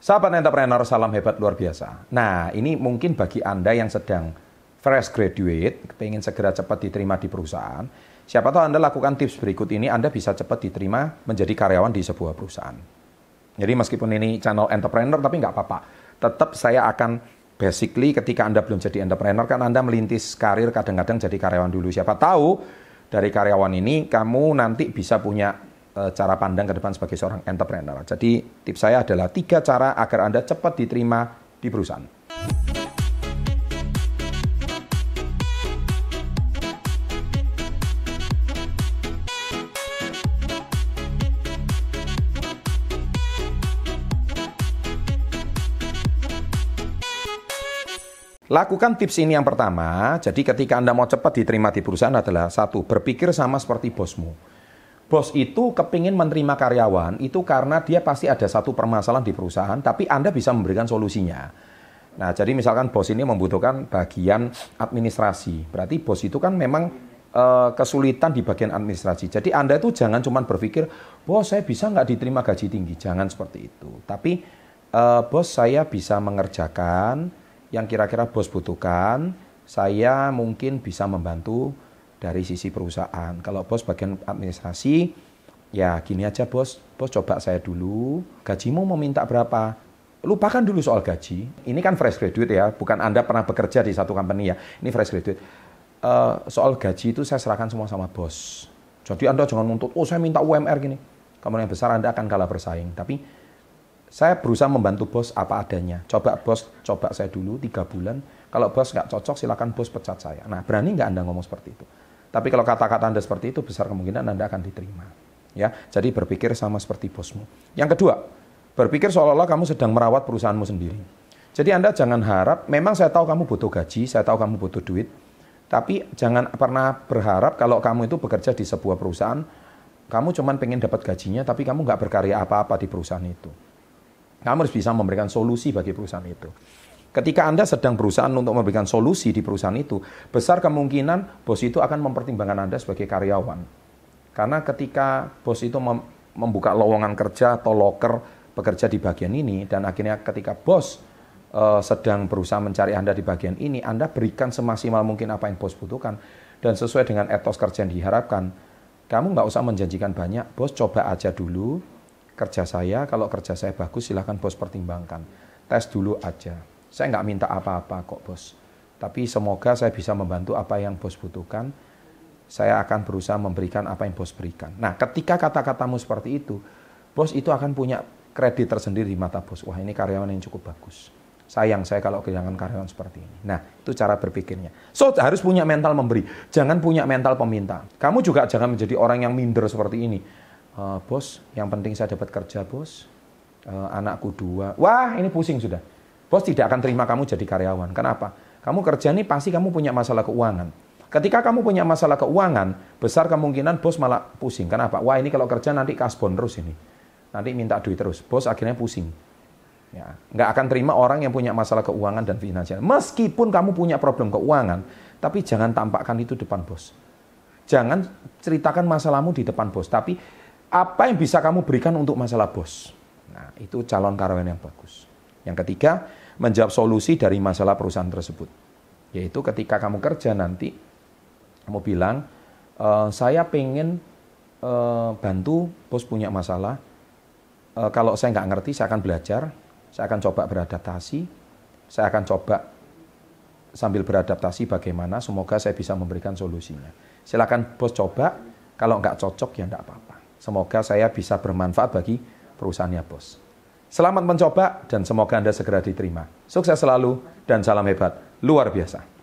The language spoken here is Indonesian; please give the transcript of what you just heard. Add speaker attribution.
Speaker 1: Sahabat entrepreneur, salam hebat luar biasa. Nah, ini mungkin bagi Anda yang sedang fresh graduate, pengen segera cepat diterima di perusahaan, siapa tahu Anda lakukan tips berikut ini, Anda bisa cepat diterima menjadi karyawan di sebuah perusahaan. Jadi meskipun ini channel entrepreneur, tapi nggak apa-apa. Tetap saya akan basically ketika Anda belum jadi entrepreneur, kan Anda melintis karir kadang-kadang jadi karyawan dulu. Siapa tahu dari karyawan ini kamu nanti bisa punya cara pandang ke depan sebagai seorang entrepreneur. Jadi tips saya adalah tiga cara agar Anda cepat diterima di perusahaan. Lakukan tips ini yang pertama. Jadi ketika Anda mau cepat diterima di perusahaan adalah satu, berpikir sama seperti bosmu bos itu kepingin menerima karyawan itu karena dia pasti ada satu permasalahan di perusahaan, tapi Anda bisa memberikan solusinya. Nah, jadi misalkan bos ini membutuhkan bagian administrasi, berarti bos itu kan memang e, kesulitan di bagian administrasi. Jadi Anda itu jangan cuma berpikir, bos saya bisa nggak diterima gaji tinggi, jangan seperti itu. Tapi e, bos saya bisa mengerjakan yang kira-kira bos butuhkan, saya mungkin bisa membantu dari sisi perusahaan. Kalau bos bagian administrasi, ya gini aja bos, bos coba saya dulu, gajimu mau minta berapa? Lupakan dulu soal gaji. Ini kan fresh graduate ya, bukan Anda pernah bekerja di satu company ya. Ini fresh graduate. Uh, soal gaji itu saya serahkan semua sama bos. Jadi Anda jangan nuntut, oh saya minta UMR gini. Kamu yang besar Anda akan kalah bersaing. Tapi saya berusaha membantu bos apa adanya. Coba bos, coba saya dulu tiga bulan. Kalau bos nggak cocok, silakan bos pecat saya. Nah, berani nggak Anda ngomong seperti itu? Tapi kalau kata-kata Anda seperti itu, besar kemungkinan Anda akan diterima. Ya, jadi berpikir sama seperti bosmu. Yang kedua, berpikir seolah-olah kamu sedang merawat perusahaanmu sendiri. Jadi Anda jangan harap, memang saya tahu kamu butuh gaji, saya tahu kamu butuh duit, tapi jangan pernah berharap kalau kamu itu bekerja di sebuah perusahaan, kamu cuma pengen dapat gajinya, tapi kamu nggak berkarya apa-apa di perusahaan itu. Kamu harus bisa memberikan solusi bagi perusahaan itu. Ketika Anda sedang berusaha untuk memberikan solusi di perusahaan itu, besar kemungkinan bos itu akan mempertimbangkan Anda sebagai karyawan. Karena ketika bos itu membuka lowongan kerja atau loker bekerja di bagian ini, dan akhirnya ketika bos uh, sedang berusaha mencari Anda di bagian ini, Anda berikan semaksimal mungkin apa yang bos butuhkan, dan sesuai dengan etos kerja yang diharapkan, kamu nggak usah menjanjikan banyak, bos coba aja dulu kerja saya, kalau kerja saya bagus silahkan bos pertimbangkan. Tes dulu aja saya nggak minta apa-apa kok bos. Tapi semoga saya bisa membantu apa yang bos butuhkan. Saya akan berusaha memberikan apa yang bos berikan. Nah ketika kata-katamu seperti itu, bos itu akan punya kredit tersendiri di mata bos. Wah ini karyawan yang cukup bagus. Sayang saya kalau kehilangan karyawan seperti ini. Nah, itu cara berpikirnya. So, harus punya mental memberi. Jangan punya mental peminta. Kamu juga jangan menjadi orang yang minder seperti ini. Uh, bos, yang penting saya dapat kerja, bos. Uh, anakku dua. Wah, ini pusing sudah. Bos tidak akan terima kamu jadi karyawan. Kenapa? Kamu kerja ini pasti kamu punya masalah keuangan. Ketika kamu punya masalah keuangan, besar kemungkinan bos malah pusing. Kenapa? Wah ini kalau kerja nanti kasbon terus ini. Nanti minta duit terus. Bos akhirnya pusing. Ya, nggak akan terima orang yang punya masalah keuangan dan finansial. Meskipun kamu punya problem keuangan, tapi jangan tampakkan itu depan bos. Jangan ceritakan masalahmu di depan bos, tapi apa yang bisa kamu berikan untuk masalah bos. Nah, itu calon karyawan yang bagus. Yang ketiga, menjawab solusi dari masalah perusahaan tersebut. Yaitu ketika kamu kerja nanti, kamu bilang, e, saya pengen e, bantu bos punya masalah. E, kalau saya nggak ngerti, saya akan belajar, saya akan coba beradaptasi, saya akan coba sambil beradaptasi bagaimana, semoga saya bisa memberikan solusinya. Silakan bos coba, kalau nggak cocok ya nggak apa-apa. Semoga saya bisa bermanfaat bagi perusahaannya bos. Selamat mencoba dan semoga Anda segera diterima. Sukses selalu dan salam hebat luar biasa.